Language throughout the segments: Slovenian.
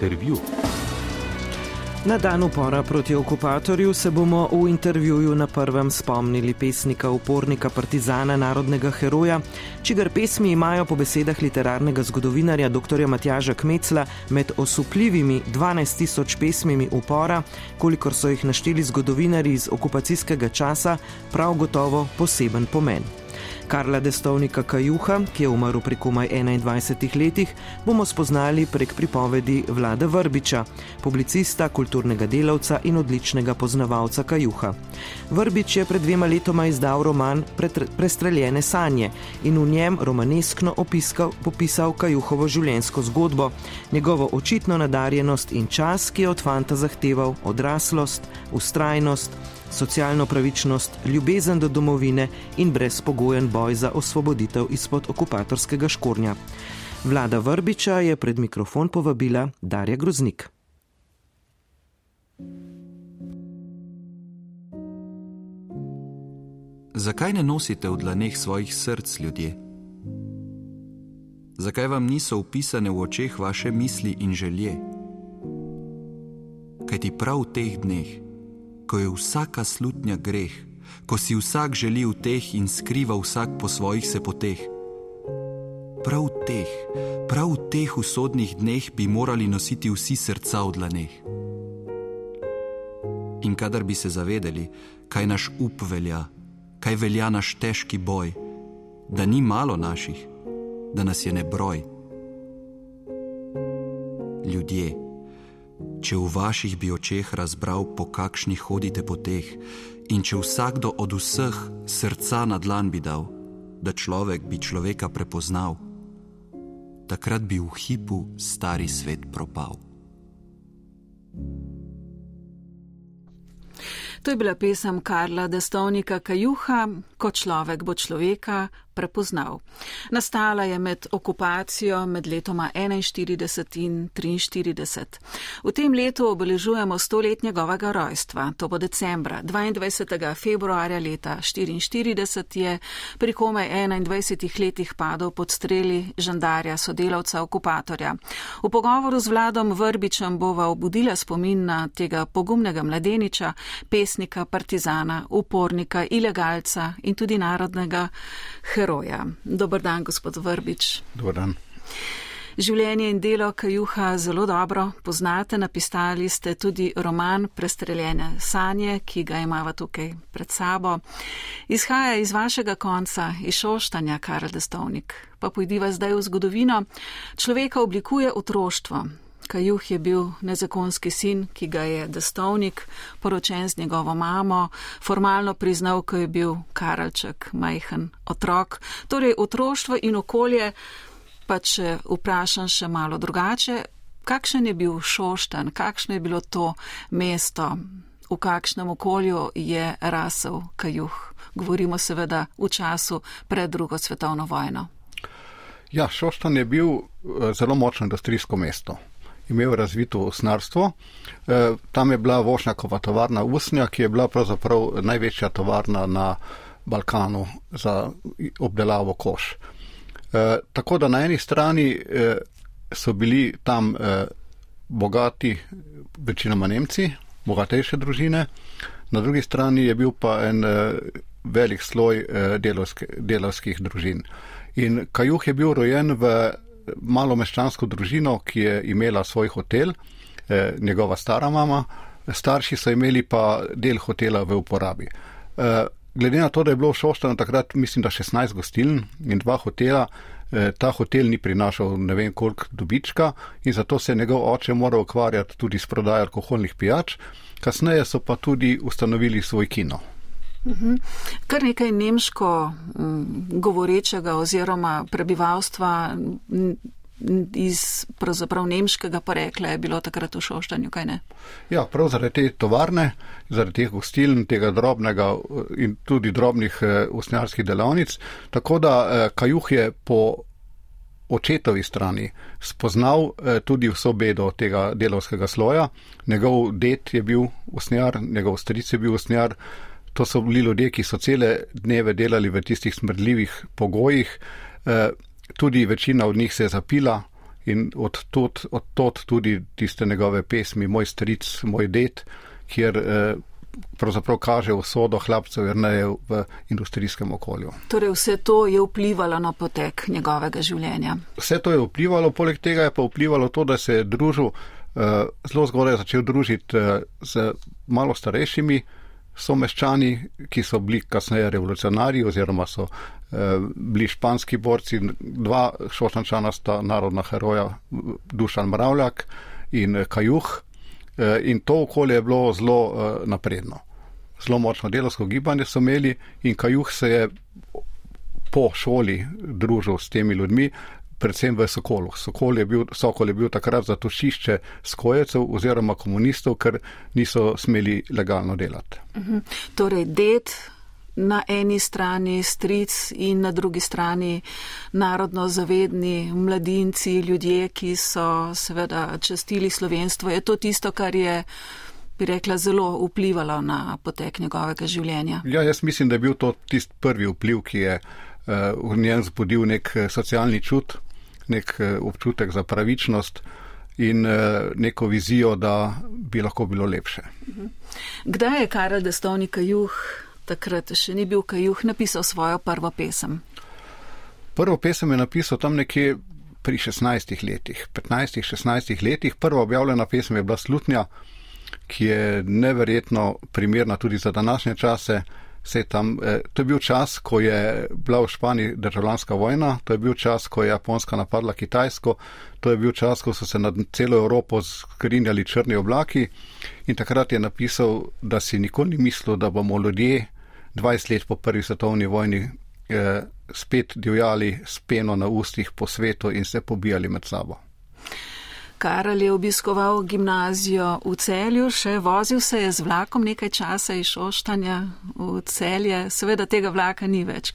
Intervju. Na dan upora proti okupatorju se bomo v intervjuju na prvem spomnili pesnika, upornika, partizana, narodnega heroja, čigar pesmi imajo po besedah literarnega zgodovinarja dr. Matjaža Kmecla med osupljivimi 12 tisoč pesmimi upora, kolikor so jih našteli zgodovinari iz okupacijskega časa, prav gotovo poseben pomen. Karla Destovnika Kajuha, ki je umrl pri komaj 21 letih, bomo spoznali prek pripovedi Vlada Vrbiča, publicista, kulturnega delavca in odličnega poznavalca Kajuha. Vrbič je pred dvema letoma izdal roman Prestreljene sanje in v njem romaneskno opiskal, popisal Kajuhovo življenjsko zgodbo, njegovo očitno nadarjenost in čas, ki je od fanta zahteval odraslost, ustrajnost, socialno pravičnost, ljubezen do domovine in brezpogojen boj za osvoboditev izpod okupatorskega škornja. Vlada Vrbiča je pred mikrofon povabila Darja Groznik. Zakaj ne nosite v dlaneh svojih src ljudje? Zakaj vam niso upisane v očeh vaše misli in želje? Kaj ti prav v teh dneh? Ko je vsaka slutnja greh, ko si vsak želi v teh in skriva vsak po svojih se poteh. Prav v teh, prav v teh usodnih dneh bi morali nositi vsi srca v dlaneh. In kadar bi se zavedeli, kaj naš up velja, kaj velja naš težki boj, da ni malo naših, da nas je ne broj. Ljudje če v vaših bi očeh razbral, po kakšnih hodite poteh, in če vsakdo od vseh srca na dlan bi dal, da človek bi človeka prepoznal, takrat bi v hipu stari svet propal. To je bila pesem Karla Destovnika Kajuha, ko človek bo človeka prepoznal. Nastala je med okupacijo med letoma 41 in 43. V tem letu obeležujemo stolet njegovega rojstva. To bo decembra. 22. februarja leta 44 je pri komaj 21 letih padel pod streli žandarja sodelavca okupatorja. V pogovoru z vladom Vrbičem bova obudila spomin na tega pogumnega mladeniča, pesnika, partizana, upornika, ilegalca in tudi narodnega heroja heroja. Dobr dan, gospod Vrbič. Dobr dan. Življenje in delo Kajuha zelo dobro poznate, napisali ste tudi roman Prestreljene sanje, ki ga imamo tukaj pred sabo. Izhaja iz vašega konca, iz šoštanja, Karel Destovnik. Pa pojdiva zdaj v zgodovino. Človeka oblikuje otroštvo, Kajuh je bil nezakonski sin, ki ga je destovnik, poročen z njegovo mamo, formalno priznal, ko je bil Karalček, majhen otrok. Torej, otroštvo in okolje, pa če vprašam še malo drugače, kakšen je bil Šošten, kakšno je bilo to mesto, v kakšnem okolju je rasel Kajuh. Govorimo seveda v času pred drugo svetovno vojno. Ja, Šoštan je bil eh, zelo močno industrijsko mesto imel razvito usnarstvo. E, tam je bila Vošnjakova tovarna Usnja, ki je bila pravzaprav največja tovarna na Balkanu za obdelavo koš. E, tako da na eni strani e, so bili tam bogati, večinoma Nemci, bogatejše družine, na drugi strani je bil pa en velik sloj delovske, delovskih družin. In Kajuh je bil rojen v malo meščansko družino, ki je imela svoj hotel, eh, njegova stara mama, starši so imeli pa del hotela v uporabi. Eh, glede na to, da je bilo v Šoštanu takrat, mislim, da 16 gostiln in dva hotela, eh, ta hotel ni prinašal ne vem koliko dobička in zato se je njegov oče moral ukvarjati tudi s prodajo alkoholnih pijač, kasneje so pa tudi ustanovili svoj kino. Mhm. Kar nekaj nemško govorečega oziroma prebivalstva iz pravzaprav nemškega porekla je bilo takrat v Šoštanju, kaj ne? Ja, prav zaradi te tovarne, zaradi teh gostiln, tega drobnega in tudi drobnih eh, usnjarskih delavnic. Tako da eh, Kajuh je po očetovi strani spoznal eh, tudi vso bedo tega delovskega sloja. Njegov det je bil usnjar, njegov stric je bil usnjar. To so bili ljudje, ki so cele dneve delali v tistih smrdljivih pogojih. Eh, tudi večina od njih se je zapila in od tot, od tot tudi tiste njegove pesmi, moj stric, moj det, kjer eh, pravzaprav kaže usodo hlapcev Jrnejev v industrijskem okolju. Torej vse to je vplivalo na potek njegovega življenja. Vse to je vplivalo, poleg tega je pa vplivalo to, da se je družil, eh, zelo zgodaj začel družiti z malo starejšimi someščani, ki so bili kasneje revolucionarji oziroma so bili španski borci. Dva šošančana sta narodna heroja, Dušan Mravljak in Kajuh. Eh, in to okolje je bilo zelo eh, napredno. Zelo močno delovsko gibanje so imeli in Kajuh se je po šoli družil s temi ljudmi, predvsem v Sokolu. Sokol je bil, Sokol je bil takrat zatočišče skojecev oziroma komunistov, ker niso smeli legalno delati. Mhm. Torej, det na eni strani stric in na drugi strani narodno zavedni mladinci, ljudje, ki so seveda častili slovenstvo. Je to tisto, kar je, bi rekla, zelo vplivalo na potek njegovega življenja? Ja, jaz mislim, da je bil to tisti prvi vpliv, ki je uh, v njem zbudil nek eh, socialni čut, nek uh, občutek za pravičnost. In uh, neko vizijo, da bi lahko bilo lepše. Kdaj je Karel Destovnik Juh takrat še ni bil Kajuh napisal svojo prvo pesem? Prvo pesem je napisal tam nekje pri 16 letih, 15-16 letih. Prva objavljena pesem je bila Slutnja, ki je neverjetno primerna tudi za današnje čase. Tam, eh, to je bil čas, ko je bila v Španiji državljanska vojna, to je bil čas, ko je Japonska napadla Kitajsko, to je bil čas, ko so se nad celo Evropo skrinjali črni oblaki in takrat je napisal, da si nikoli ni mislil, da bomo ljudje 20 let po prvi svetovni vojni eh, spet divjali s peno na ustih po svetu in se pobijali med sabo. Karel je obiskoval gimnazijo v celju, še vozil se je z vlakom nekaj časa iz Oštanja v celje. Seveda tega vlaka ni več.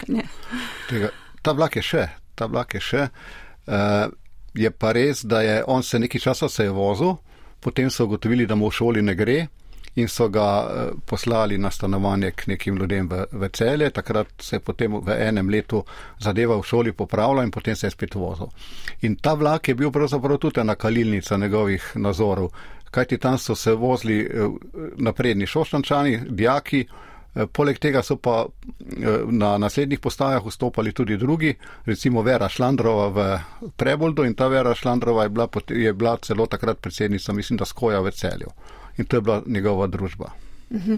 Tega, ta vlak je še, ta vlak je še. Uh, je pa res, da je on se nekaj časa se je vozil, potem so ugotovili, da mu v šoli ne gre in so ga eh, poslali na stanovanje k nekim ljudem v, v celje. Takrat se je potem v enem letu zadeva v šoli popravila in potem se je spet vozil. In ta vlak je bil pravzaprav tudi ena kalilnica njegovih nazorov, kajti tam so se vozili eh, napredni šoštančani, dijaki. Eh, poleg tega so pa na naslednjih postajah vstopali tudi drugi, recimo Vera Šlandrova v Preboldu in ta Vera Šlandrova je bila, je bila celo takrat predsednica, mislim, da skoja v celju in to je bila njegova družba. Mhm.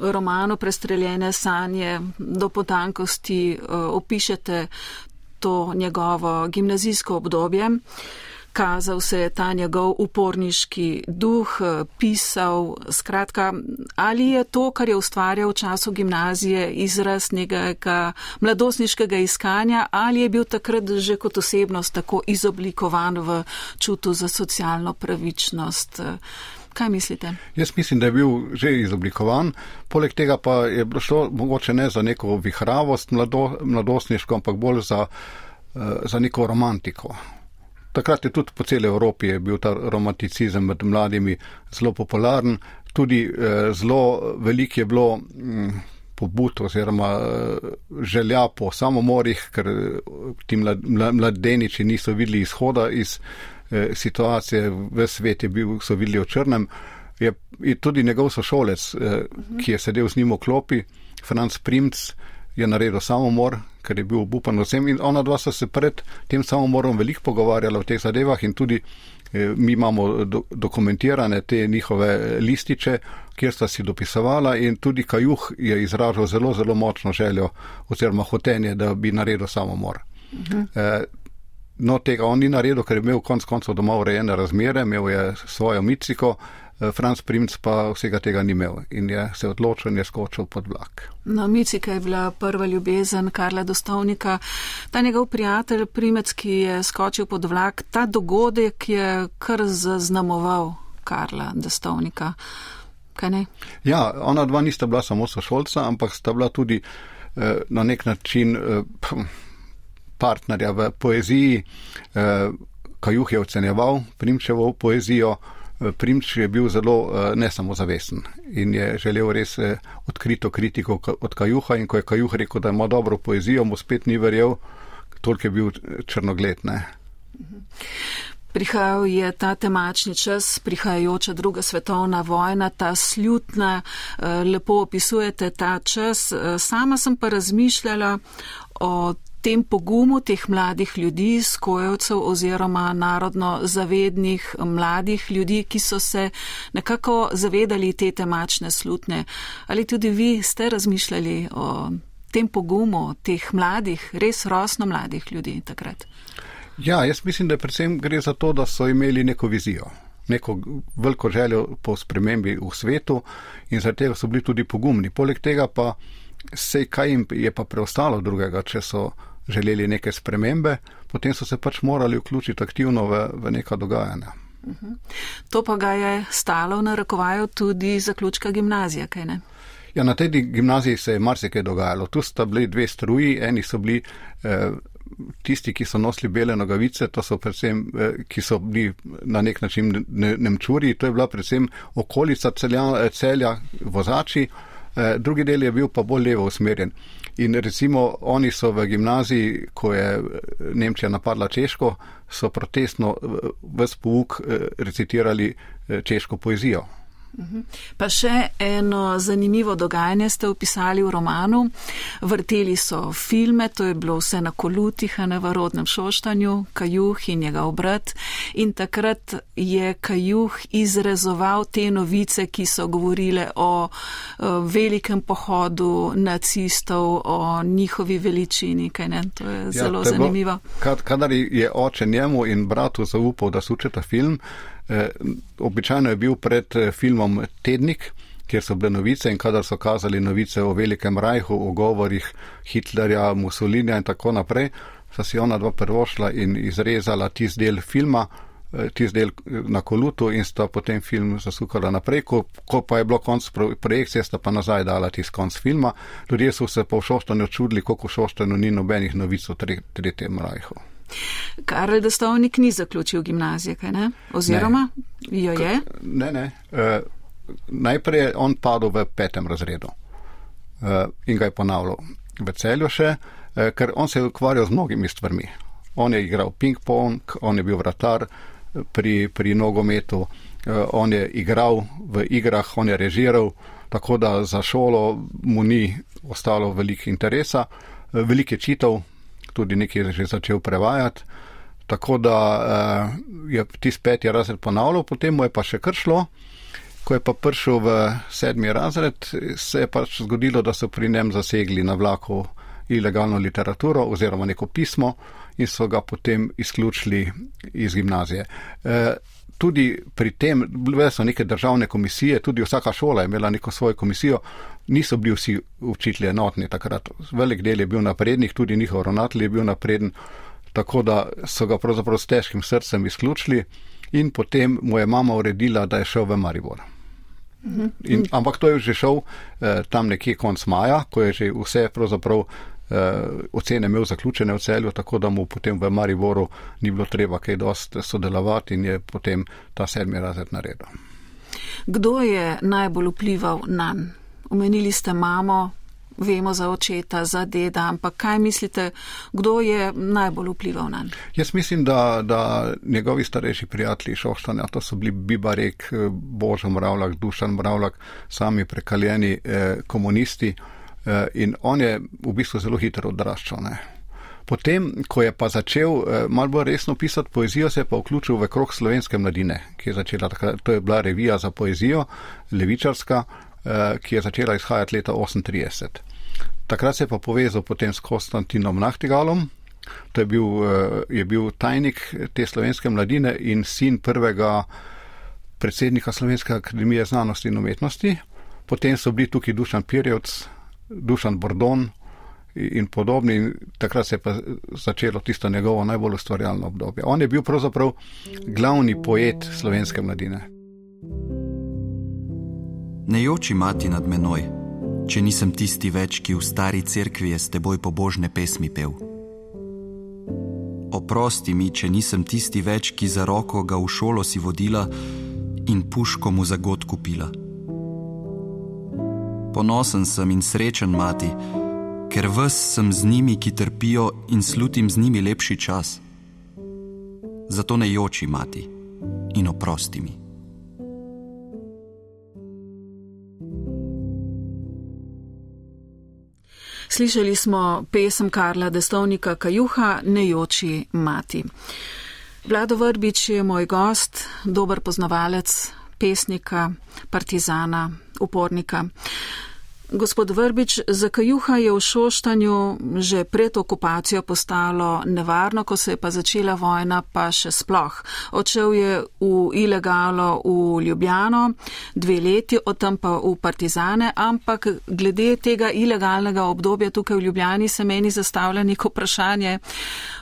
V romanu Prestreljene sanje do potankosti uh, opišete to njegovo gimnazijsko obdobje kazal se je ta njegov uporniški duh, pisal, skratka, ali je to, kar je ustvarjal v času gimnazije, izraz nekega mladostniškega iskanja, ali je bil takrat že kot osebnost tako izoblikovan v čutu za socialno pravičnost. Kaj mislite? Jaz mislim, da je bil že izoblikovan, poleg tega pa je šlo mogoče ne za neko vihravost mlado, mladostniško, ampak bolj za, eh, za neko romantiko. Takrat je tudi po celi Evropi bil ta romanticizem med mladimi zelo popularen, tudi eh, zelo velik je bilo hm, pobud oziroma eh, želja po samomorih, ker eh, ti mlad, mladeniči niso videli izhoda iz eh, situacije, v svet je bil, so videli o črnem. Je, je tudi njegov sošolec, eh, ki je sedel z njim v klopi, Franz Primc, je naredil samomor, ker je bil obupan vsem in ona dva so se pred tem samomorom veliko pogovarjala o teh zadevah in tudi eh, mi imamo do, dokumentirane te njihove lističe, kjer sta si dopisovala in tudi Kajuh je izražal zelo, zelo močno željo oziroma hotenje, da bi naredil samomor. Uh -huh. e, no, tega on ni naredil, ker je imel konc koncev doma urejene razmere, imel je svojo miciko, Eh, Franz Primc pa vsega tega ni imel in je se odločil in je skočil pod vlak. No, Micika je bila prva ljubezen Karla Dostovnika. Ta njegov prijatelj Primec, ki je skočil pod vlak, ta dogodek je kar zaznamoval Karla Dostovnika. Ja, ona dva nista bila samo sošolca, ampak sta bila tudi eh, na nek način eh, partnerja v poeziji. Eh, Kajuh je ocenjeval Primčevo poezijo. Primč je bil zelo eh, ne samo zavesten in je želel res eh, odkrito kritiko od Kajuha in ko je Kajuh rekel, da ima dobro poezijo, mu spet ni verjel, toliko je bil črnogled. Ne? Prihajal je ta temačni čas, prihajajoča druga svetovna vojna, ta slutna, eh, lepo opisujete ta čas. Eh, sama sem pa razmišljala o tem pogumu teh mladih ljudi, skojevcev oziroma narodno zavednih mladih ljudi, ki so se nekako zavedali te temačne slutne. Ali tudi vi ste razmišljali o tem pogumu teh mladih, res rosno mladih ljudi takrat? Ja, jaz mislim, da predvsem gre za to, da so imeli neko vizijo, neko veliko željo po spremembi v svetu in zaradi tega so bili tudi pogumni. Poleg tega pa se kaj jim je pa preostalo drugega, če so želeli neke spremembe, potem so se pač morali vključiti aktivno v, v neka dogajanja. Mhm. To pa ga je stalo na rakovaju tudi zaključka gimnazije, kaj ne? Ja, na tej gimnaziji se je marsikaj dogajalo. Tu sta bili dve struji, eni so bili eh, tisti, ki so nosili bele nogavice, to so predvsem, eh, ki so bili na nek način nemčuri, to je bila predvsem okolica celja, celja vozači, eh, drugi del je bil pa bolj levo usmerjen. In recimo oni so v gimnaziji, ko je Nemčija napadla Češko, so protestno v spouk recitirali češko poezijo. Pa še eno zanimivo dogajanje ste opisali v romanu. Vrteli so filme, to je bilo vse na kolutih, na varodnem šoštanju, Kajuh in njega obrat. In takrat je Kajuh izrezoval te novice, ki so govorile o, velikem pohodu nacistov, o njihovi veličini. To je ja, zelo ja, zanimivo. Kadar je oče njemu in bratu zaupal, da sučeta film, Eh, običajno je bil pred eh, filmom Tednik, kjer so bile novice in kadar so kazali novice o velikem rajhu, o govorih Hitlerja, Mussolinija in tako naprej, so si ona dva prvošla in izrezala tisti del filma, eh, tisti del na kolutu in sta potem film zasukala naprej. Ko, ko pa je bilo konc projekcije, sta pa nazaj dala tisti konc filma. Ljudje so se po Šoštanju čudili, koliko v Šoštanju ni nobenih novic o tretjem rajhu. Karel Dostovnik ni zaključil gimnazije, kaj ne? Oziroma, ne. jo je? Ne, ne. E, najprej je on padel v petem razredu e, in ga je ponavljal v celju še, e, ker on se je ukvarjal z mnogimi stvarmi. On je igral ping-pong, on je bil vratar pri, pri nogometu, e, on je igral v igrah, on je režiral, tako da za šolo mu ni ostalo veliko interesa. E, veliko je čitov, tudi nekaj že začel prevajati. Tako da uh, je tisti peti razred ponavljal, potem mu je pa še kar šlo. Ko je pa prišel v sedmi razred, se je pač zgodilo, da so pri njem zasegli na vlaku ilegalno literaturo oziroma neko pismo in so ga potem izključili iz gimnazije. E, tudi pri tem, bile so neke državne komisije, tudi vsaka šola je imela neko svojo komisijo, niso bili vsi učitelji enotni takrat. Velik del je bil naprednih, tudi njihov ravnatelj je bil napreden, tako da so ga pravzaprav s težkim srcem izključili in potem mu je mama uredila, da je šel v Maribor. In, ampak to je že šel eh, tam nekje konc maja, ko je že vse pravzaprav ocene imel zaključene v celju, tako da mu potem v Mariboru ni bilo treba kaj dost sodelovati in je potem ta sedmi razred naredil. Kdo je najbolj vplival na njega? Omenili ste mamo, vemo za očeta, za deda, ampak kaj mislite, kdo je najbolj vplival na njega? Jaz mislim, da, da njegovi starejši prijatelji Šoštanja, to so bili Bibarek, Božo Mravljak, Dušan Mravljak, sami prekaljeni eh, komunisti eh, in on je v bistvu zelo hitro odraščal. Ne? Potem, ko je pa začel eh, malo bolj resno pisati poezijo, se je pa vključil v krok slovenske mladine, ki je začela, to je bila revija za poezijo, levičarska, Eh, ki je začela izhajati leta 1938. Takrat se je pa povezal potem s Konstantinom Nachtigalom, to je bil, eh, je bil tajnik te slovenske mladine in sin prvega predsednika Slovenske akademije znanosti in umetnosti. Potem so bili tukaj Dušan Pirjevc, Dušan Bordon in podobni. In takrat se je pa začelo tisto njegovo najbolj ustvarjalno obdobje. On je bil pravzaprav glavni poet slovenske mladine. Ne joči mati nad menoj, če nisem tisti več, ki v stari cerkvi je s teboj pobožne pesmi pel. Oprosti mi, če nisem tisti več, ki za roko ga v šolo si vodila in puško mu za god kupila. Ponosen sem in srečen mati, ker ves sem z njimi, ki trpijo in slutim z njimi lepši čas. Zato ne joči, mati, in oprosti mi. Slišali smo pesem Karla Destovnika Kajuha Nejoči mati. Vlado Vrbič je moj gost, dober poznavalec pesnika, partizana, upornika. Gospod Vrbič, za Kajuha je v Šoštanju že pred okupacijo postalo nevarno, ko se je pa začela vojna, pa še sploh. Odšel je v ilegalo v Ljubljano, dve leti, od tam pa v partizane, ampak glede tega ilegalnega obdobja tukaj v Ljubljani se meni zastavlja neko vprašanje.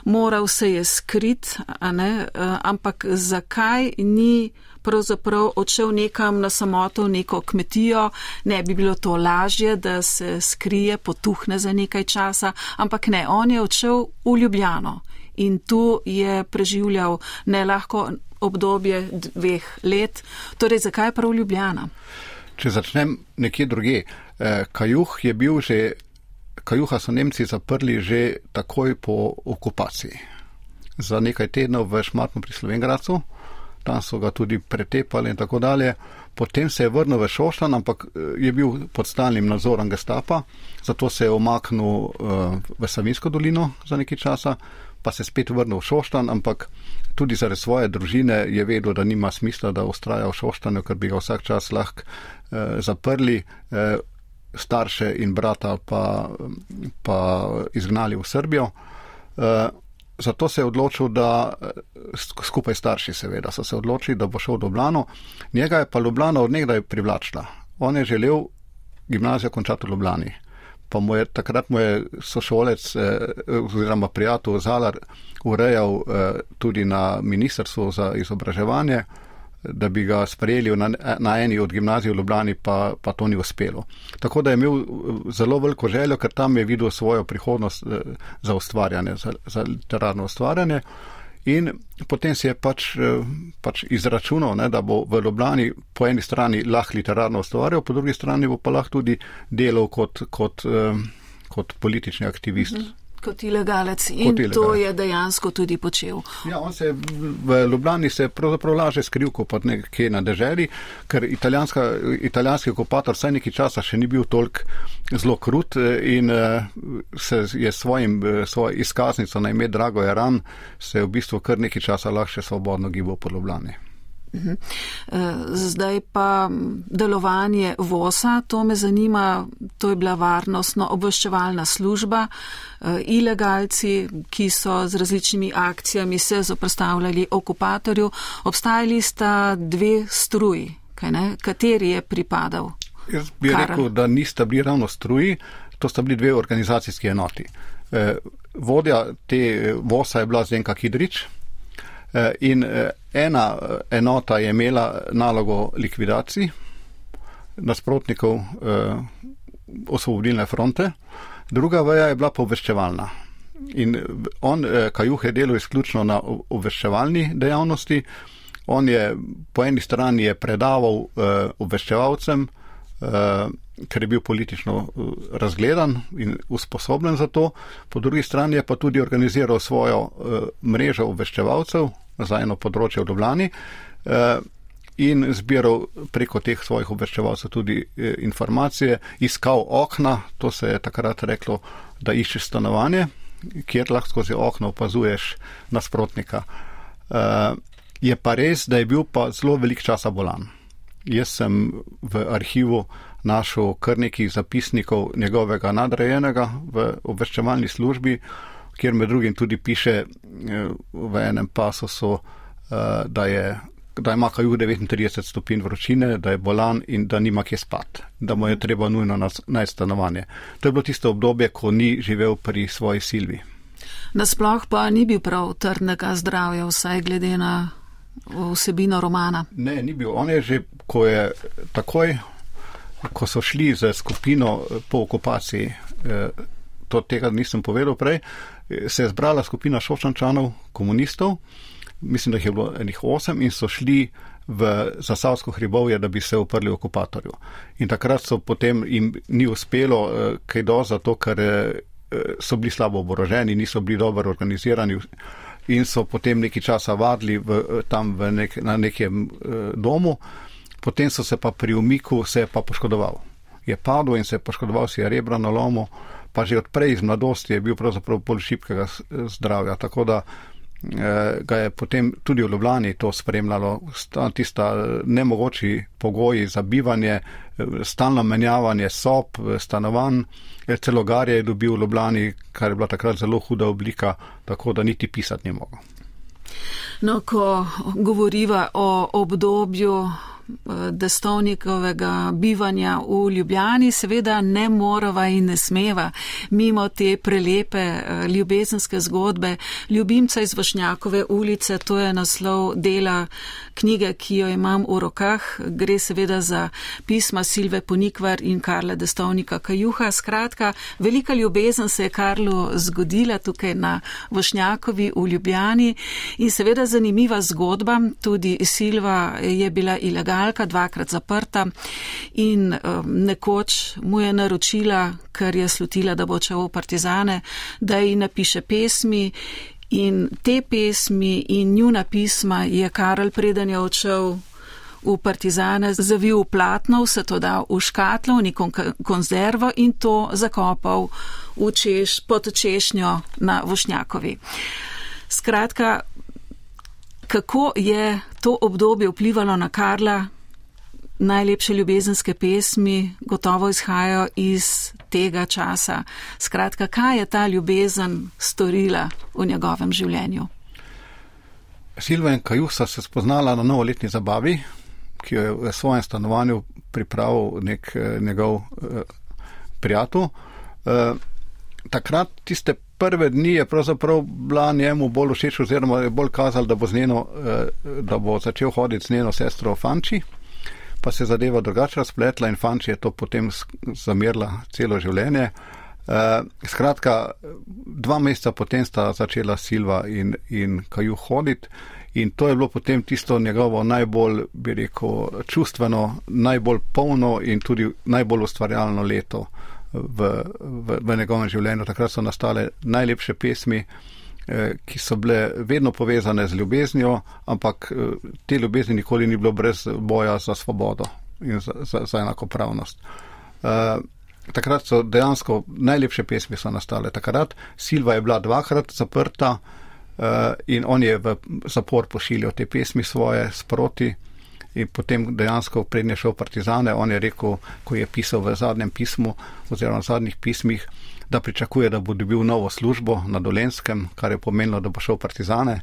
Moral se je skrit, ampak zakaj ni pravzaprav odšel nekam na samoto v neko kmetijo, ne bi bilo to lažje, da se skrije, potuhne za nekaj časa, ampak ne, on je odšel v Ljubljano in tu je preživljal ne lahko obdobje dveh let. Torej, zakaj prav Ljubljana? Če začnem nekje druge, eh, Kajuh je bil že, Kajuha so Nemci zaprli že takoj po okupaciji. Za nekaj tednov v Šmartnu pri Slovengradcu tam so ga tudi pretepali in tako dalje. Potem se je vrnil v Šoštan, ampak eh, je bil pod stalnim nadzorom gestapa, zato se je omaknil uh, v Savinsko dolino za nekaj časa, pa se spet vrnil v Šoštan, ampak tudi zaradi svoje družine je vedel, da nima smisla, da ustraja v Šoštanu, ker bi ga vsak čas lahko uh, zaprli. Uh, starše in brata pa, pa izgnali v Srbijo. Zato se je odločil, da skupaj starši, seveda, so se odločili, da bo šel v Ljubljano. Njega je pa Ljubljana odnegdaj privlačila. On je želel gimnazijo končati v Ljubljani. Pa mu je takrat mu je sošolec eh, oziroma prijatelj Zalar urejal eh, tudi na Ministrstvu za izobraževanje da bi ga sprejeli na, na eni od gimnazij v Ljubljani, pa, pa to ni uspelo. Tako da je imel eh, zelo veliko željo, ker tam je videl svojo prihodnost eh, za ustvarjanje, za, za literarno ustvarjanje. In potem si je pač, eh, pač izračunal, ne, da bo v Ljubljani po eni strani lahko literarno ustvarjal, po drugi strani bo pa lahko tudi delal kot, kot, kot politični aktivist. Mhm kot ilegalec in kot ilegalec. to je dejansko tudi počel. Ja, on se v Ljubljani se pravzaprav laže skril, kot nekje na deželi, ker italijanski okupator vsaj neki časa še ni bil tolk zelo krut eh, in eh, se je svojim, eh, svojo izkaznico na ime Drago Jaran se je v bistvu kar neki časa lahko še svobodno gibal po Ljubljani. Mhm. Zdaj pa delovanje VOSA, to me zanima, to je bila varnostno obveščevalna služba, ilegalci, ki so z različnimi akcijami se zoprstavljali okupatorju, obstajali sta dve struji, kateri je pripadal? Jaz bi Kar... rekel, da nista bili ravno struji, to sta bili dve organizacijski enoti. Vodja te VOSA je bila Zenka Hidrič, Eh, in eh, ena eh, enota je imela nalogo likvidacij nasprotnikov osvobodilne fronte, druga veja je bila poveščevalna. In on, Kajuh, je delal izključno na obveščevalni dejavnosti. On je po eni strani je predaval obveščevalcem, ker je bil politično razgledan in usposobljen za to, po drugi strani je pa tudi organiziral svojo mrežo obveščevalcev, za eno področje v Ljubljani eh, in zbiral preko teh svojih obveščevalcev tudi eh, informacije, iskal okna, to se je takrat reklo, da iščeš stanovanje, kjer lahko skozi okno opazuješ nasprotnika. Eh, je pa res, da je bil pa zelo velik časa bolan. Jaz sem v arhivu našel kar nekaj zapisnikov njegovega nadrejenega v obveščevalni službi, kjer med drugim tudi piše v enem pasosu, eh, da, je, da ima kaju 39 stopinj vročine, da je bolan in da nima kje spat, da mu je treba nujno najti stanovanje. To je bilo tisto obdobje, ko ni živel pri svoji silvi. Nasploh pa ni bil prav trdnega zdravja, vsaj glede na vsebino romana. Ne, ni bil. On je že, ko je takoj, ko so šli za skupino po okupaciji, eh, to tega nisem povedal prej, se je zbrala skupina šošančanov, komunistov, mislim, da jih je bilo enih osem in so šli v Zasavsko hribovje, da bi se uprli okupatorju. In takrat so potem jim ni uspelo eh, kaj do, zato ker eh, so bili slabo oboroženi, niso bili dobro organizirani in so potem nekaj časa vadili v, tam v nek, na nekem domu, potem so se pa pri umiku se pa poškodoval. Je padel in se je poškodoval, si je rebra na lomu, pa že odprej iz mladosti je bil pravzaprav bolj šipkega zdravja. Tako da eh, ga je potem tudi v Ljubljani to spremljalo, tista nemogoči pogoji za bivanje, stalno menjavanje sob, stanovanj. Celo garje je dobil v Ljubljani, kar je bila takrat zelo huda oblika, tako da niti pisati ni mogel. No, ko govoriva o obdobju destovnikovega bivanja v Ljubljani, seveda ne morava in ne smeva mimo te prelepe eh, ljubezenske zgodbe ljubimca iz Vošnjakove ulice, to je naslov dela knjige, ki jo imam v rokah. Gre seveda za pisma Silve Ponikvar in Karla Destovnika Kajuha. Skratka, velika ljubezen se je Karlu zgodila tukaj na Vošnjakovi v Ljubljani in seveda zanimiva zgodba. Tudi Silva je bila ilegalka, dvakrat zaprta in um, nekoč mu je naročila, ker je slutila, da bo čeval partizane, da ji napiše pesmi In te pesmi in njuna pisma je Karel preden je odšel v partizane, zavil v platno, vse to dal v škatlo, v neko konzervo in to zakopal v češ, pod češnjo na Vošnjakovi. Skratka, kako je to obdobje vplivalo na Karla, najlepše ljubezenske pesmi gotovo izhajajo iz tega časa. Skratka, kaj je ta ljubezen storila v njegovem življenju? Silva in Kajusa se spoznala na novoletni zabavi, ki jo je v svojem stanovanju pripravil nek eh, njegov eh, prijatelj. Eh, takrat tiste prve dni je pravzaprav bila njemu bolj všeč oziroma je bolj kazal, da bo, njeno, eh, da bo začel hoditi z njeno sestro Fanči pa se zadeva drugače razpletla in fanči je to potem zamirla celo življenje. Uh, skratka, dva meseca potem sta začela Silva in, in Kaju hoditi in to je bilo potem tisto njegovo najbolj, bi rekel, čustveno, najbolj polno in tudi najbolj ustvarjalno leto v, v, v njegovem življenju. Takrat so nastale najlepše pesmi. Eh, ki so bile vedno povezane z ljubeznijo, ampak eh, te ljubezni nikoli ni bilo brez boja za svobodo in za, za, za enakopravnost. Uh, takrat so dejansko najlepše pesmi so nastale. Takrat Silva je bila dvakrat zaprta in on je v zapor pošiljal te pesmi svoje sproti. In potem dejansko prednje šel partizane, on je rekel, ko je pisal v zadnjem pismu oziroma v zadnjih pismih, da pričakuje, da bo dobil novo službo na Dolenskem, kar je pomenilo, da bo šel partizane.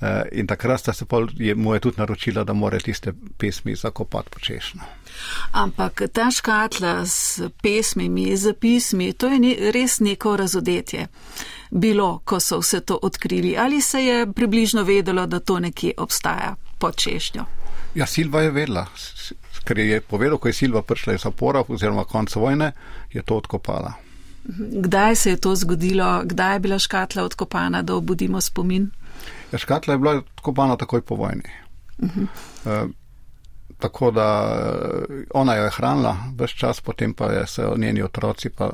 Eh, in takrat sta se pol, je, mu je tudi naročila, da mora tiste pesmi zakopati počešno. Ampak ta škatla s pesmimi, z pismi, to je ne, res neko razodetje bilo, ko so vse to odkrili. Ali se je približno vedelo, da to nekje obstaja pod češnjo? Ja, Silva je vedela, ker je povedal, ko je Silva prišla iz zapora oziroma konc vojne, je to odkopala. Kdaj se je to zgodilo, kdaj je bila škatla odkopana, da obudimo spomin? Ja, škatla je bila odkopana takoj po vojni. Uh -huh. e, tako da eh, ona jo je hranila vse čas, potem pa je se njeni otroci pa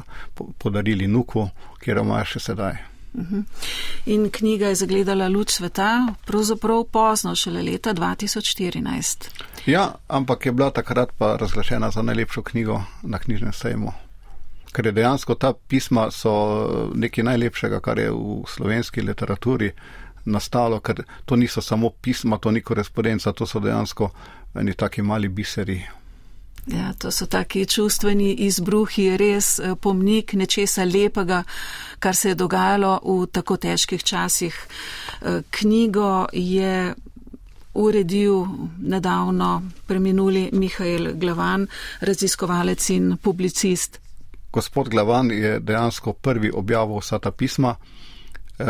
podarili nuku, kjer jo imajo še sedaj. Mhm. In knjiga je zagledala luč sveta, pravzaprav pozno, šele leta 2014. Ja, ampak je bila takrat pa razglašena za najlepšo knjigo na knjižnem sejmu ker je dejansko ta pisma so nekaj najlepšega, kar je v slovenski literaturi nastalo, ker to niso samo pisma, to ni korespondenca, to so dejansko eni taki mali biseri. Ja, to so taki čustveni izbruhi, res eh, pomnik nečesa lepega, kar se je dogajalo v tako težkih časih. Eh, knjigo je uredil nedavno preminuli Mihajl Glavan, raziskovalec in publicist gospod Glavan je dejansko prvi objavil vsa ta pisma. E,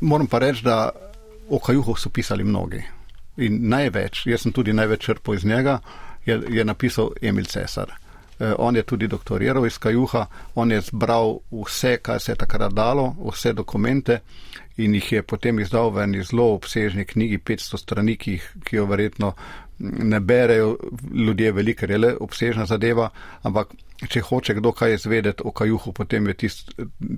moram pa reči, da o Kajuhu so pisali mnogi. In največ, jaz sem tudi največ črpal iz njega, je, je napisal Emil Cesar. E, on je tudi doktoriral iz Kajuha, on je zbral vse, kar se je takrat dalo, vse dokumente in jih je potem izdal v eni zelo obsežni knjigi, 500 strani, ki, ki jo verjetno ne berejo ljudje veliko, je le obsežna zadeva, ampak če hoče kdo kaj izvedeti o kajuhu, potem je, tist,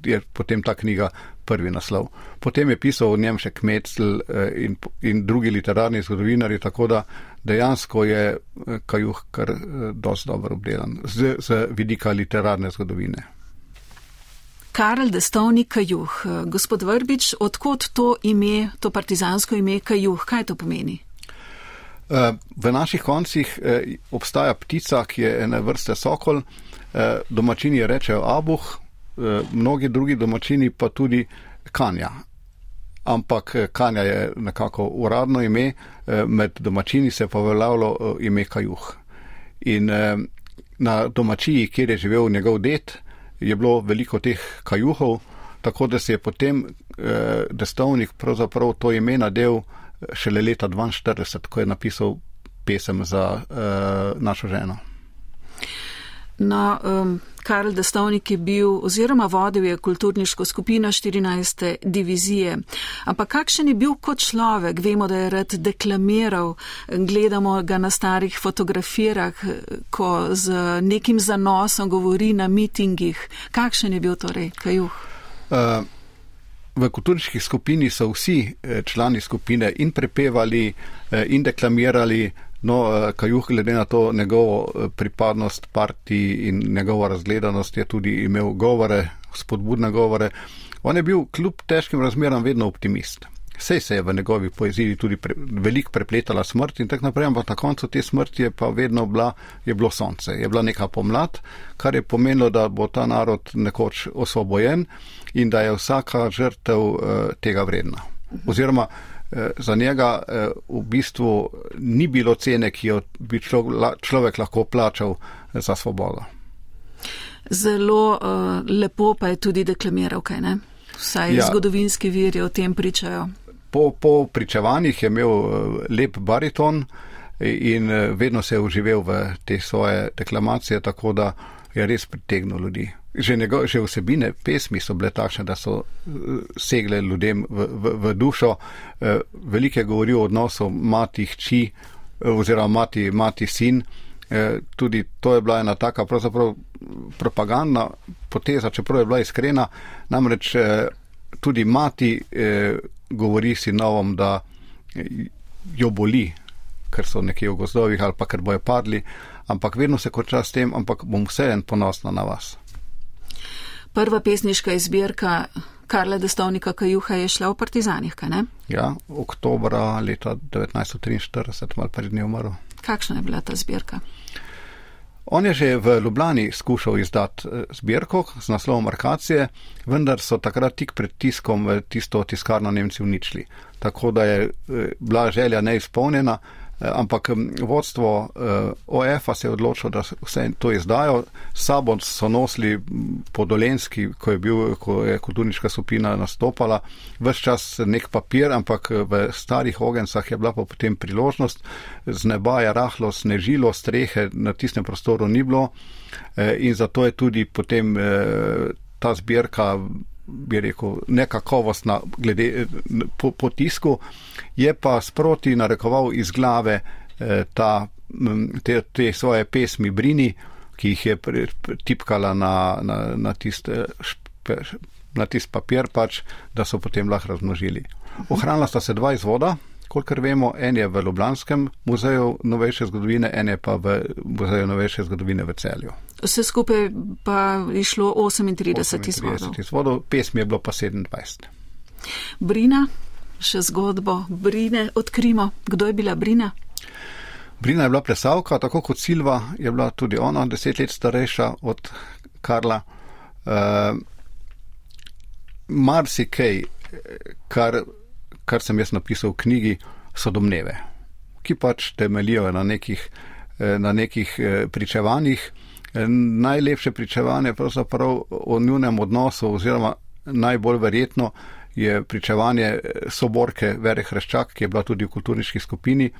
je potem ta knjiga prvi naslov. Potem je pisal o njem še Kmetzel eh, in, in drugi literarni zgodovinari, tako da dejansko je eh, kajuh kar eh, dosti dobro obdelan z, z vidika literarne zgodovine. Karel Destovnik Kajuh. Gospod Vrbič, odkot to ime, to partizansko ime Kajuh, kaj to pomeni? Eh, v naših koncih eh, obstaja ptica, ki je ene vrste sokol, eh, domačini rečejo abuh, mnogi drugi domačini pa tudi kanja. Ampak kanja je nekako uradno ime, med domačini se pa veljavlo ime kajuh. In na domačiji, kjer je živel njegov det, je bilo veliko teh kajuhov, tako da se je potem destovnik pravzaprav to ime nadel šele leta 42, ko je napisal pesem za našo ženo. No, um, Karl Destovnik je bil oziroma vodil je kulturniško skupino 14. divizije. Ampak kakšen je bil kot človek? Vemo, da je rad deklamiral, gledamo ga na starih fotografijah, ko z nekim zanosom govori na mitingih. Kakšen je bil torej Kajuh? Uh, V kulturniški skupini so vsi eh, člani skupine in prepevali eh, in deklamirali, no, eh, kajuh glede na to njegovo pripadnost partiji in njegovo razgledanost je tudi imel govore, spodbudne govore. On je bil kljub težkim razmeram vedno optimist. Vse se je v njegovi poeziji tudi pre, veliko prepletala smrt in tako naprej, ampak na koncu te smrti je pa vedno bila, je bilo sonce, je bila neka pomlad, kar je pomenilo, da bo ta narod nekoč osvobojen in da je vsaka žrtev uh, tega vredna. Oziroma, uh, za njega uh, v bistvu ni bilo cene, ki jo bi človek, človek lahko plačal za svobodo. Zelo uh, lepo pa je tudi deklamiral, kaj ne? Vsaj ja. zgodovinski viri o tem pričajo. Po, po pričevanjih je imel lep bariton in vedno se je uživel v te svoje deklamacije, tako da je res pritegnil ljudi že, njego, že vsebine pesmi so bile takšne, da so eh, segle ljudem v, v, v dušo. Eh, Velike govori o odnosu mati hči eh, oziroma mati, mati sin. Tudi to je bila ena taka pravzaprav propagandna poteza, čeprav je bila iskrena. Namreč tudi mati govori sinovom, da jo boli, ker so nekje v gozdovih ali pa ker bojo padli, ampak vedno se konča s tem, ampak bom vseeno ponosna na vas. Prva pesniška izbirka Karla Destovnika Kajuha je šla v Partizanih, kaj ne? Ja, oktobra leta 1943, malo pred dnevom umrl. Kakšna je bila ta zbirka? On je že v Ljubljani skušal izdati eh, zbirko z naslovom Markacije, vendar so takrat tik pred tiskom tisto tiskarno Nemci uničili. Tako da je eh, bila želja neizpolnjena. Eh, ampak vodstvo eh, OF-a se je odločilo, da vse to izdajo. Sabo so nosili po Dolenski, ko je, bil, ko je kulturniška skupina nastopala, vse čas nek papir, ampak eh, v starih ogencah je bila pa potem priložnost, z neba je rahlo snežilo, strehe na tistem prostoru ni bilo in zato je tudi potem ta zbirka bi rekel, nekakovostna glede po, po tisku, je pa sproti narekoval iz glave eh, ta, te, te svoje pesmi Brini, ki jih je tipkala na, na, na tiste na tist papir, pač, da so potem lahko razmnožili. Ohranila sta se dva izvoda, kolikor vemo, en je v Ljubljanskem muzeju novejše zgodovine, en je pa v muzeju novejše zgodovine v celju. Vse skupaj pa je šlo 38 izvodov. izvodov. Pesmi je bilo pa 27. Brina, še zgodbo Brine odkrimo. Kdo je bila Brina? Brina je bila plesavka, tako kot Silva je bila tudi ona deset let starejša od Karla. Uh, Marsikaj, kar kar sem jaz napisal v knjigi, so domneve, ki pač temeljijo na nekih, eh, na nekih eh, pričevanjih. Eh, najlepše pričevanje pravzaprav o njunem odnosu oziroma najbolj verjetno je pričevanje soborke Vere Hreščak, ki je bila tudi v kulturniški skupini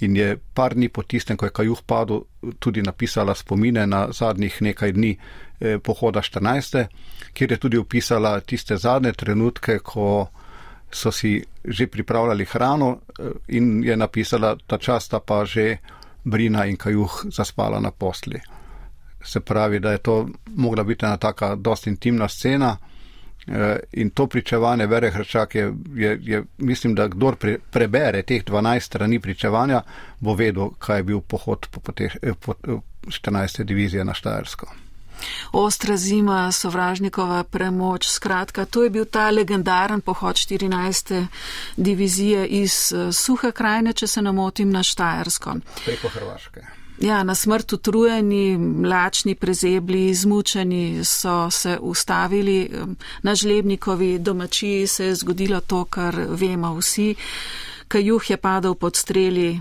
in je par dni po tistem, ko je Kajuh padel, tudi napisala spomine na zadnjih nekaj dni pohoda 14. kjer je tudi opisala tiste zadnje trenutke, ko so si že pripravljali hrano in je napisala, ta čas sta pa že Brina in Kajuh zaspala na posli. Se pravi, da je to mogla biti ena taka dosti intimna scena. In to pričevanje Vere Hrčak je, je, je, mislim, da kdor pre, prebere teh 12 strani pričevanja, bo vedel, kaj je bil pohod po, po, te, po 14. divizije na Štajersko. Ostra zima, sovražnikova premoč, skratka, to je bil ta legendaren pohod 14. divizije iz Suhe krajine, če se namotim, na Štajersko. Preko Hrvaške. Ja, na smrt utrujeni, mlačni, prezebli, izmučeni so se ustavili. Na žlebnikovi domačiji se je zgodilo to, kar vemo vsi. Kajuh je padel pod streli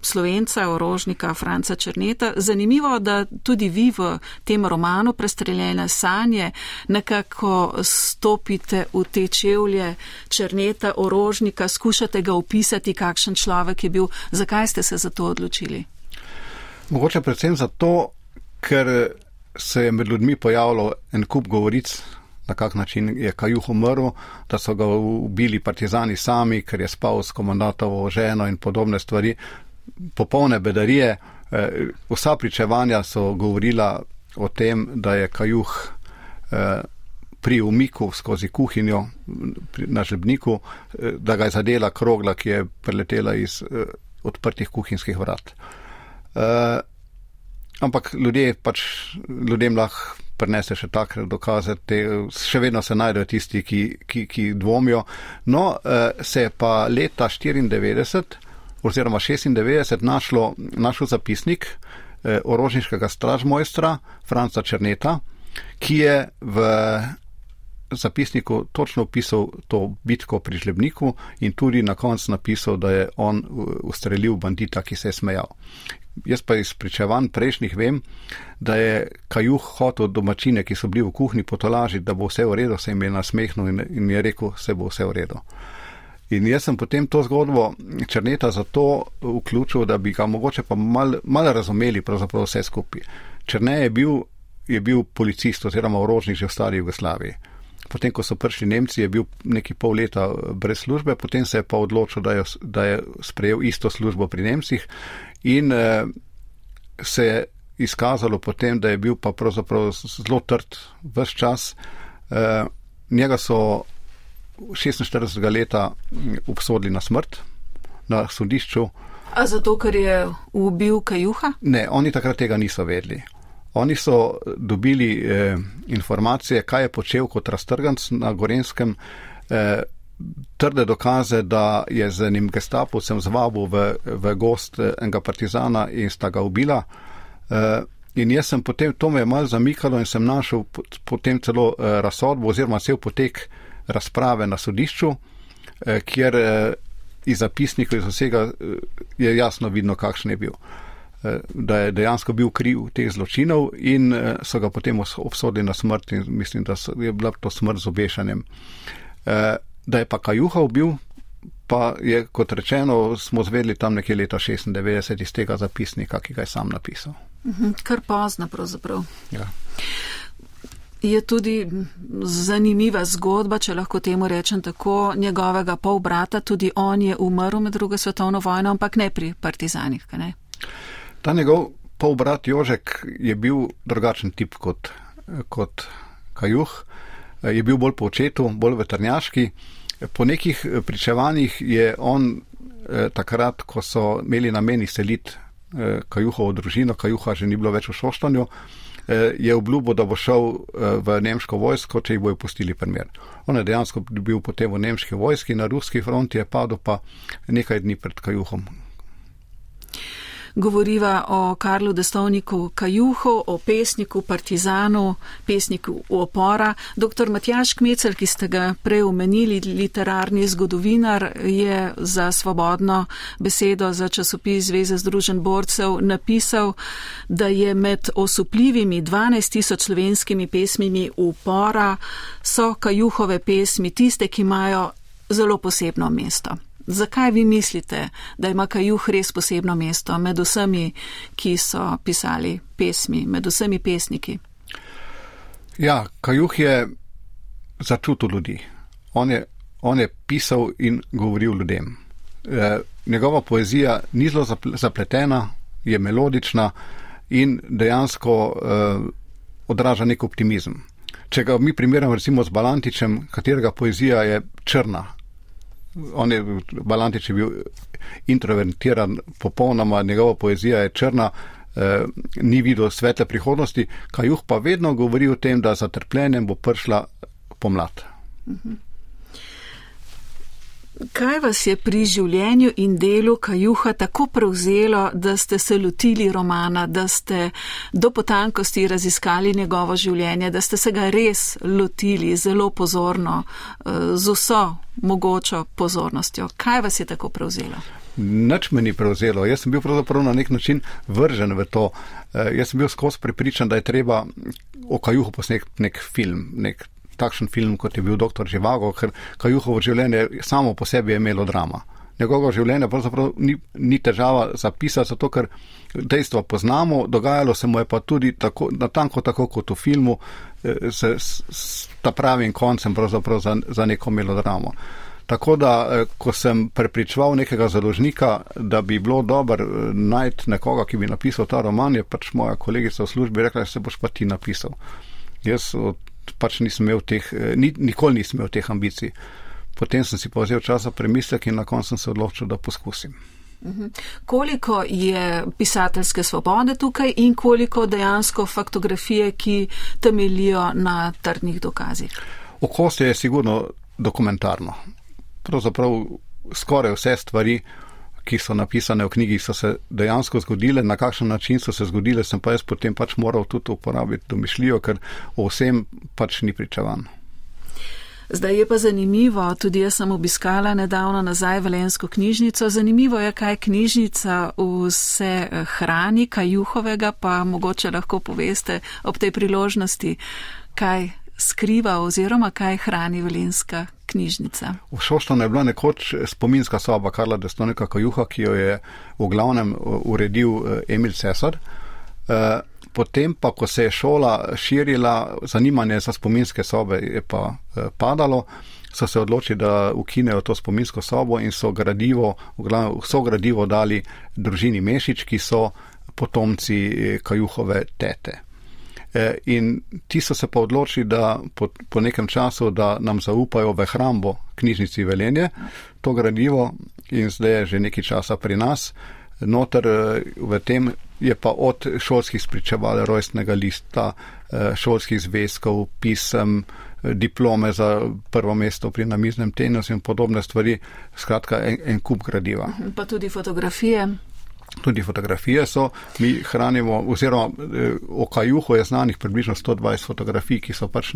slovenca, orožnika Franca Črneta. Zanimivo, da tudi vi v tem romanu Prestreljene sanje nekako stopite v te čevlje Črneta, orožnika, skušate ga opisati, kakšen človek je bil. Zakaj ste se za to odločili? Mogoče predvsem zato, ker se je med ljudmi pojavilo en kup govoric, na kak način je Kajuh umrl, da so ga ubili partizani sami, ker je spal s komandatovo ženo in podobne stvari popolne bedarije. Eh, vsa pričevanja so govorila o tem, da je kajuh eh, pri umiku skozi kuhinjo na žebniku, eh, da ga je zadela krogla, ki je preletela iz odprtih kuhinjskih vrat. Ampak ljudje pač, ljudem lahko prenese še takrat dokaze, te, še vedno se najdejo tisti, ki, ki, ki dvomijo. No, se je pa leta 94 oziroma 96 našlo, našel zapisnik eh, orožniškega stražmojstra Franca Črneta, ki je v zapisniku točno opisal to bitko pri Žlebniku in tudi na koncu napisal, da je on ustrelil bandita, ki se je smejal. Jaz pa iz pričevanj prejšnjih vem, da je kajuh hotel domačine, ki so bili v kuhni potolažiti, da bo vse v redu, se jim je nasmehnil in, in je rekel, se bo vse v redu. In jaz sem potem to zgodbo Črneta zato vključil, da bi ga mogoče pa malo mal razumeli pravzaprav vse skupaj. Črne je bil, je bil policist oziroma orožnik že v stari Jugoslaviji. Potem, ko so prišli Nemci, je bil neki pol leta brez službe, potem se je pa odločil, da je, da je sprejel isto službo pri Nemcih in eh, se je izkazalo potem, da je bil pa pravzaprav zelo trd vse čas. Eh, njega so 46 leta obsodili na smrt na sodišču. A zato, ker je ubil Kajuha? Ne, oni takrat tega niso vedeli. Oni so dobili eh, informacije, kaj je počel kot raztrganc na Gorenskem, eh, trde dokaze, da je z enim gestapovcem zvabil v, v gost eh, enega partizana in sta ga ubila. Eh, in jaz sem potem, to me je malo zamikalo in sem našel potem celo eh, razsodbo oziroma cel potek razprave na sodišču, kjer iz zapisnikov iz vsega je jasno vidno, kakšen je bil. Da je dejansko bil kriv teh zločinov in so ga potem obsodili na smrt in mislim, da je bila to smrt z obešanjem. Da je pa Kajuha ubil, pa je, kot rečeno, smo zvedeli tam nekje leta 96 iz tega zapisnika, ki ga je sam napisal. Mhm, kar pozno pravzaprav. Ja je tudi zanimiva zgodba, če lahko temu rečem tako, njegovega pol brata, tudi on je umrl med drugo svetovno vojno, ampak ne pri partizanih. Ne? Ta njegov pol brat Jožek je bil drugačen tip kot, kot Kajuh, je bil bolj po očetu, bolj vetrnjaški. Po nekih pričevanjih je on eh, takrat, ko so imeli namen izseliti eh, Kajuhovo družino, Kajuha že ni bilo več v Šoštanju, Eh, je obljubil, da bo šel eh, v nemško vojsko, če jih bojo pustili primer. On je dejansko bil potem v nemški vojski, na ruski fronti je padel pa nekaj dni pred Kajuhom, govoriva o Karlu Destovniku Kajuhu, o pesniku Partizanu, pesniku opora. Dr. Matjaš Kmecel, ki ste ga prej omenili, literarni zgodovinar, je za svobodno besedo za časopis Zveze združen borcev napisal, da je med osupljivimi 12 tisoč slovenskimi pesmimi upora so Kajuhove pesmi tiste, ki imajo zelo posebno mesto. Zakaj vi mislite, da ima Kajuh res posebno mesto med vsemi, ki so pisali pesmi, med vsemi pesniki? Ja, Kajuh je začutil ljudi. On je, on je pisal in govoril ljudem. E, njegova poezija ni zelo zapletena, je melodična in dejansko e, odraža nek optimizem. Če ga mi primerjamo recimo z Balantičem, katerega poezija je črna. On je, Balantič je bil introvertiran, popolnoma njegova poezija je črna, eh, ni videl svetle prihodnosti, Kajuh pa vedno govori o tem, da za trpljenjem bo prišla pomlad. Kaj vas je pri življenju in delu Kajuha tako prevzelo, da ste se lotili romana, da ste do potankosti raziskali njegovo življenje, da ste se ga res lotili zelo pozorno, eh, z vso mogočo pozornostjo? Kaj vas je tako prevzelo? Nič me ni prevzelo. Jaz sem bil pravzaprav na nek način vržen v to. Uh, jaz sem bil skozi prepričan, da je treba o Kajuhu posneti nek film, nek takšen film, kot je bil Dr. Živago, ker Kajuhovo življenje samo po sebi je imelo drama. Njegovo življenje pravzaprav ni, ni težava zapisati, zato ker dejstva poznamo, dogajalo se mu je pa tudi tako, natanko tako kot v filmu, eh, s, s, s ta pravim koncem pravzaprav za, za neko melodramo. Tako da, eh, ko sem prepričval nekega založnika, da bi bilo dobro eh, najti nekoga, ki bi napisal ta roman, je pač moja kolegica v službi rekla, da se boš pa ti napisal. Jaz pač nisem imel teh, eh, nikoli nisem imel teh ambicij. Potem sem si pa vzel časa premislek in na koncu sem se odločil, da poskusim. Mhm. Koliko je pisateljske svobode tukaj in koliko dejansko faktografije, ki temelijo na trdnih dokazih? Okolje je sigurno dokumentarno pravzaprav skoraj vse stvari, ki so napisane v knjigi, so se dejansko zgodile, na kakšen način so se zgodile, sem pa jaz potem pač moral tudi uporabiti domišljijo, ker o vsem pač ni pričavan. Zdaj je pa zanimivo, tudi jaz sem obiskala nedavno nazaj Velensko knjižnico. Zanimivo je, kaj knjižnica vse hrani, kaj juhovega, pa mogoče lahko poveste ob tej priložnosti, kaj skriva oziroma kaj hrani Velenska knjižnica. V Šoštonu je bila nekoč spominska soba Karla Destonika Kajuha, ki jo je v glavnem uh, uredil uh, Emil Cesar. Potem pa, ko se je šola širila, zanimanje za spominske sobe je pa padalo, so se odločili, da ukinejo to spominsko sobo in so gradivo, so gradivo dali družini Mešič, ki so potomci Kajuhove tete. Eh, in ti so se pa odločili, da po, po nekem času, da nam zaupajo v hrambo knjižnici Velenje to gradivo in zdaj je že nekaj časa pri nas. Noter eh, v tem je pa od šolskih spričeval rojstnega lista, eh, šolskih zvezkov, pisem, diplome za prvo mesto pri namiznem tenisu in podobne stvari, skratka en, en kup gradiva. Pa tudi fotografije. Tudi fotografije so, mi hranimo, oziroma eh, o Kajuhu je znanih približno 120 fotografij, ki so pač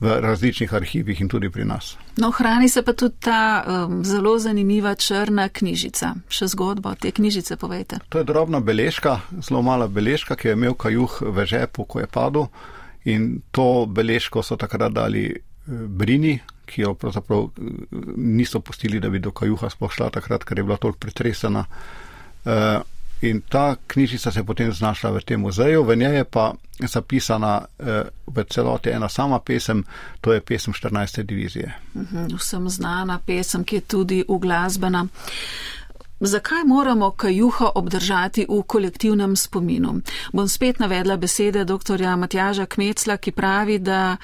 v različnih arhivih in tudi pri nas. No, hrani se pa tudi ta um, zelo zanimiva črna knjižica. Še zgodbo te knjižice povejte. To je drobna beležka, zelo mala beležka, ki je imel Kajuh v žepu, ko je padel. In to beležko so takrat dali eh, Brini, ki jo pravzaprav eh, niso pustili, da bi do Kajuha sploh šla takrat, ker je bila toliko pretresena. Uh, in ta knjižica se je potem znašla v tem muzeju, v njej je pa zapisana uh, v celoti ena sama pesem, to je pesem 14. divizije. Mhm, vsem znana pesem, ki je tudi uglasbena. Zakaj moramo kajuha obdržati v kolektivnem spominu? Bom spet navedla besede dr. Matjaža Kmecla, ki pravi, da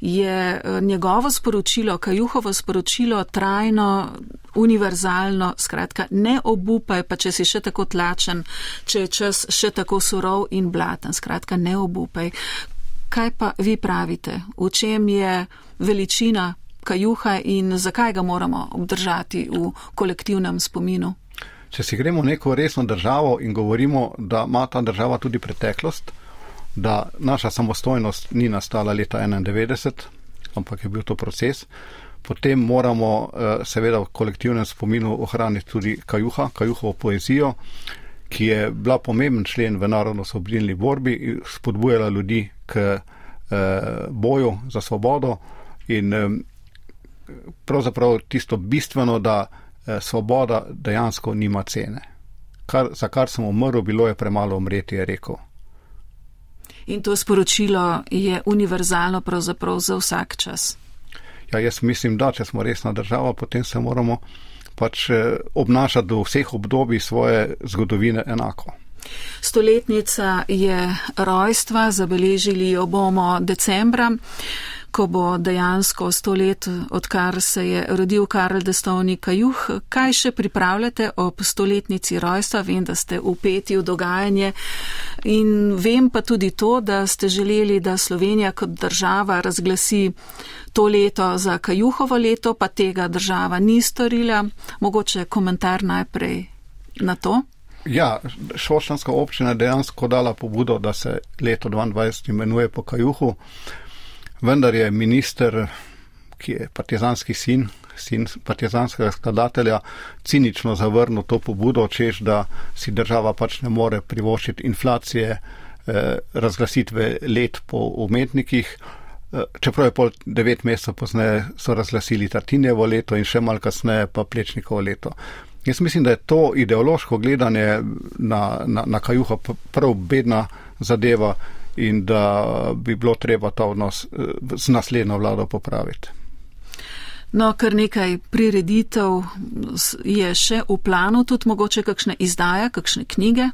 je eh, njegovo sporočilo, kajuhovo sporočilo trajno, univerzalno, skratka, ne obupaj, pa če si še tako tlačen, če je čas še tako surov in blaten, skratka, ne obupaj. Kaj pa vi pravite? V čem je veličina kajuha in zakaj ga moramo obdržati v kolektivnem spominu? Če si gremo v neko resno državo in govorimo, da ima ta država tudi preteklost, da naša samostojnost ni nastala leta 91, ampak je bil to proces, potem moramo eh, seveda v kolektivnem spominu ohraniti tudi kajuha, kajuhovo poezijo, ki je bila pomemben člen v narodno-osvobodilni borbi in spodbujala ljudi k eh, boju za svobodo in eh, pravzaprav tisto bistveno, da svoboda dejansko nima cene. Kar, za kar sem umrl, bilo je premalo umreti, je rekel. In to sporočilo je univerzalno pravzaprav za vsak čas. Ja, jaz mislim, da če smo resna država, potem se moramo pač eh, obnašati do vseh obdobij svoje zgodovine enako. Stoletnica je rojstva, zabeležili jo bomo decembra ko bo dejansko sto let, odkar se je rodil Karl Destovni Kajuh. Kaj še pripravljate ob stoletnici rojstva? Vem, da ste upeti v dogajanje in vem pa tudi to, da ste želeli, da Slovenija kot država razglasi to leto za Kajuhovo leto, pa tega država ni storila. Mogoče komentar najprej na to. Ja, Šošanska občina je dejansko dala pobudo, da se leto 2022 imenuje po Kajuhu vendar je minister, ki je partizanski sin, sin partizanskega skladatelja, cinično zavrnil to pobudo, čež da si država pač ne more privoščiti inflacije, eh, razglasitve let po umetnikih. Eh, čeprav je pol devet mesecev pozneje so razglasili Tartinjevo leto in še malo kasneje pa Plečnikovo leto. Jaz mislim, da je to ideološko gledanje na, na, na kajuha prav bedna zadeva, in da bi bilo treba ta odnos eh, z naslednjo vlado popraviti. No, kar nekaj prireditev je še v planu, tudi mogoče kakšne izdaja, kakšne knjige.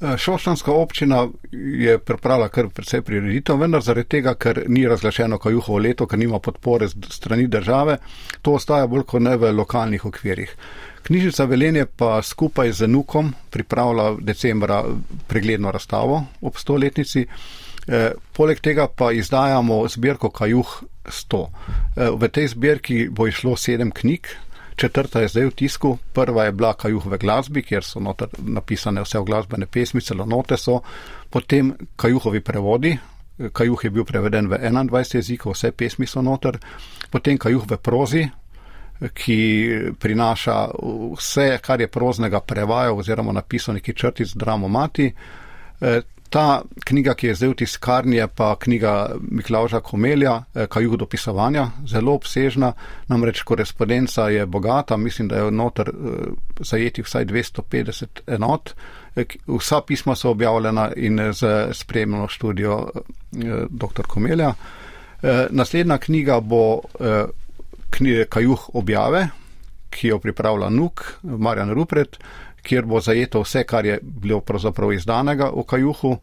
Eh, Šoštanska občina je pripravila kar precej prireditev, vendar zaradi tega, ker ni razglašeno kajuhovo leto, ker nima podpore strani države, to ostaja bolj kot ne v lokalnih okvirih. Knjižnica Velenje pa skupaj z Nukom pripravlja decembra pregledno razstavo ob stoletnici. E, poleg tega pa izdajamo zbirko Kajuh 100. E, v tej zbirki bo išlo sedem knjig. Četrta je zdaj v tisku, prva je bila Kajuh v glasbi, kjer so napisane vse glasbene pesmi, celo note so, potem Kajuhovi prevodi, Kajuh je bil preveden v 21 jezikov, vse pesmi so noter, potem Kajuh v prozi, ki prinaša vse, kar je proznega prevajal oziroma napisal neki črti z dramo mati. E, ta knjiga, ki je zdaj v tiskarni, je pa knjiga Miklauža Komelja, e, Kajuh dopisovanja, zelo obsežna, namreč korespondenca je bogata, mislim, da je noter e, zajeti vsaj 250 enot. Vsa pisma so objavljena in z spremljeno študijo dr. Komelja. Naslednja knjiga bo Kajuh objave, ki jo pripravlja Nuk, Marjan Rupret, kjer bo zajeto vse, kar je bilo pravzaprav izdanega v Kajuhu.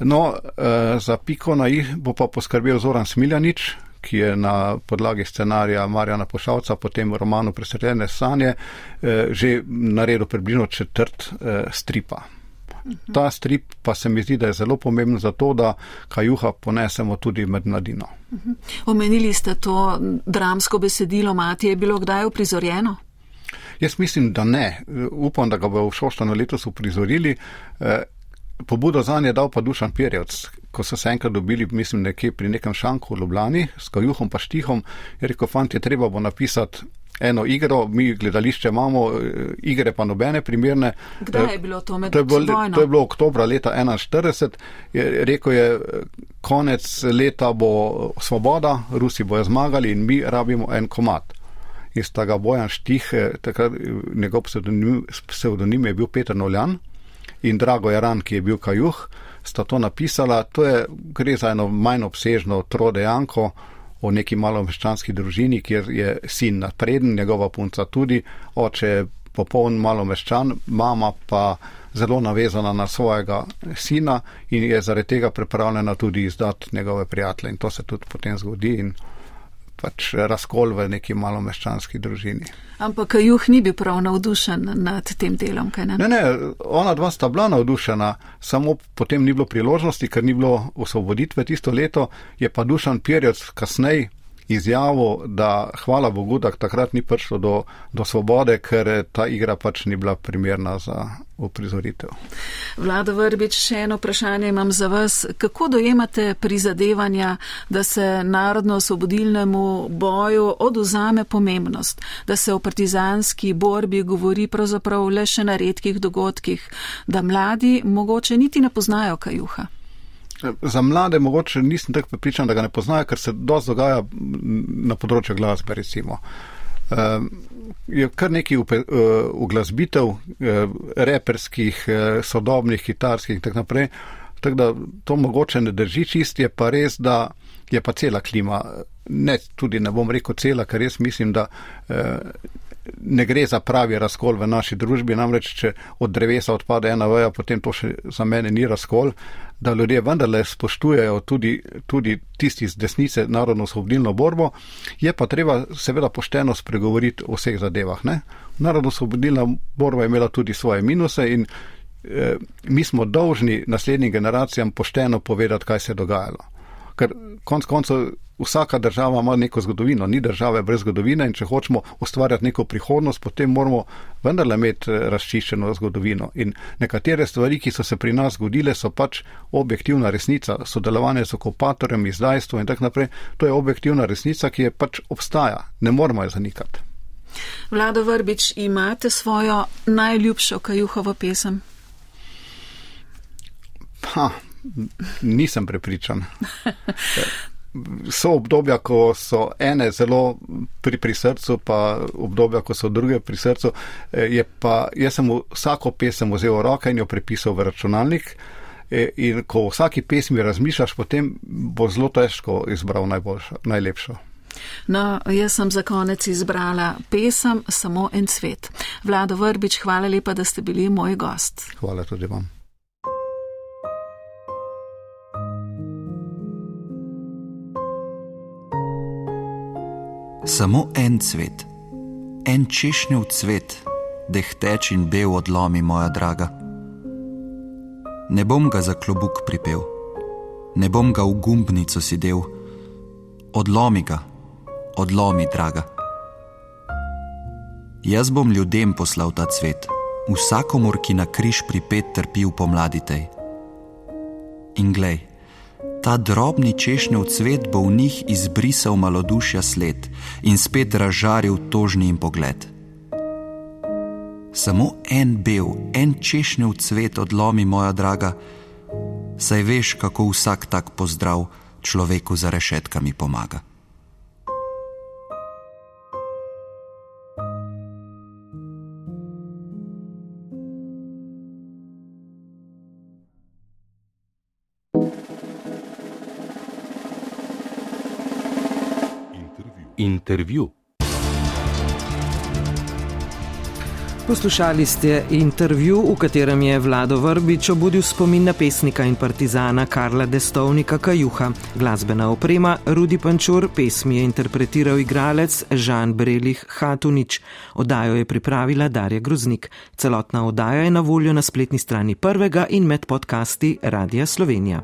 No, eh, za piko na i bo pa poskrbel Zoran Smiljanič, ki je na podlagi scenarija Marjana Pošavca, potem v romanu Presredene sanje, eh, že naredil približno četrt eh, stripa. Ta strip pa se mi zdi, da je zelo pomemben za to, da kajuha ponesemo tudi med mladino. Omenili ste to dramsko besedilo, mati je bilo kdaj uprizorjeno? Jaz mislim, da ne. Upam, da ga bo v Šoštanu letos uprizorili. Eh, pobudo za nje dal pa Dušan Pirjevc, ko so se enkrat dobili, mislim, nekje pri nekem šanku v Ljubljani s kajuhom pa štihom, je rekel, fanti, treba bo napisati eno igro, mi gledališče imamo, eh, igre pa nobene primerne. Kdaj je bilo to med to je bilo, to je bilo oktobra leta 1941. Je, rekel je, konec leta bo svoboda, Rusi bojo zmagali in mi rabimo en komat. Iz tega Bojan Štih, eh, takrat njegov pseudonim, pseudonim je bil Peter Noljan in Drago Jaran, ki je bil Kajuh, sta to napisala. To je, gre za eno manj obsežno trodejanko o neki malomeščanski družini, kjer je sin napreden, njegova punca tudi, oče je popoln malomeščan, mama pa zelo navezana na svojega sina in je zaradi tega pripravljena tudi izdati njegove prijatelje. In to se tudi potem zgodi in pač razkol v neki malomeščanski družini. Ampak juh ni bil prav navdušen nad tem delom, kaj ne? Ne, ne, ona dva sta bila navdušena, samo potem ni bilo priložnosti, ker ni bilo osvoboditve tisto leto, je pa Dušan Pirjec kasneje izjavo, da hvala Bogu, da takrat ni prišlo do, do svobode, ker ta igra pač ni bila primerna za uprizoritev. Vlada Vrbič, še eno vprašanje imam za vas. Kako dojemate prizadevanja, da se narodno-osvobodilnemu boju oduzame pomembnost, da se o partizanski borbi govori pravzaprav le še na redkih dogodkih, da mladi mogoče niti ne poznajo kajuha? Za mlade mogoče nisem tako pripričan, da ga ne poznajo, ker se dosti dogaja na področju glasbe. Recimo. Uh, je kar nekaj uglasbitev, uh, uh, reperskih, uh, sodobnih, kitarskih in tako naprej. Tako da to mogoče ne drži čist, je pa res, da je pa cela klima, ne tudi ne bom rekel cela, ker jaz mislim, da eh, ne gre za pravi razkol v naši družbi, namreč če od drevesa odpade ena veja, potem to še za mene ni razkol, da ljudje vendarle spoštujejo tudi, tudi tisti z desnice narodno-svobodilno borbo, je pa treba seveda pošteno spregovoriti o vseh zadevah. Narodno-svobodilna borba je imela tudi svoje minuse in eh, mi smo dolžni naslednjim generacijam pošteno povedati, kaj se je dogajalo. Ker konc koncev vsaka država ima neko zgodovino, ni države brez zgodovine in če hočemo ustvarjati neko prihodnost, potem moramo vendarle imeti eh, razčiščeno zgodovino. In nekatere stvari, ki so se pri nas zgodile, so pač objektivna resnica, sodelovanje z okupatorjem, izdajstvo in tako naprej. To je objektivna resnica, ki je pač obstaja, ne moramo jo zanikati. Vlado Vrbič, imate svojo najljubšo kajuhovo pesem? Ha, nisem prepričan. So obdobja, ko so ene zelo pri, pri srcu, pa obdobja, ko so druge pri srcu. Eh, pa, jaz sem vsako pesem vzel v roke in jo prepisal v računalnik. Eh, in ko v vsaki pesmi razmišljaš, potem bo zelo težko izbral najboljšo, najlepšo. No, jaz sem za konec izbrala pesem Samo en svet. Vlado Vrbič, hvala lepa, da ste bili moj gost. Hvala tudi vam. Samo en cvet, en češnjev cvet, dehteč in bel odlomi, moja draga. Ne bom ga za klobuk pripel, ne bom ga v gumbnico sedel, odlomi ga, odlomi, draga. Jaz bom ljudem poslal ta cvet, vsakomur, ki na križ pripet trpi v pomladitej. In glej, ta drobni češnjev cvet bo v njih izbrisal malodušja sled in spet razžaril tožni jim pogled. Samo en bel, en češnjev cvet odlomi, moja draga, saj veš, kako vsak tak pozdrav človeku za rešetkami pomaga. Intervju. Poslušali ste intervju, v katerem je Vlado Vrbič obudil spomin na pesnika in partizana Karla Destovnika Kajuha. Glasbena oprema Rudi Pančur, pesmi je interpretiral igralec Žan Brelih Hatunič. Odajo je pripravila Darja Groznik. Celotna odaja je na voljo na spletni strani prvega in med podcasti Radia Slovenija.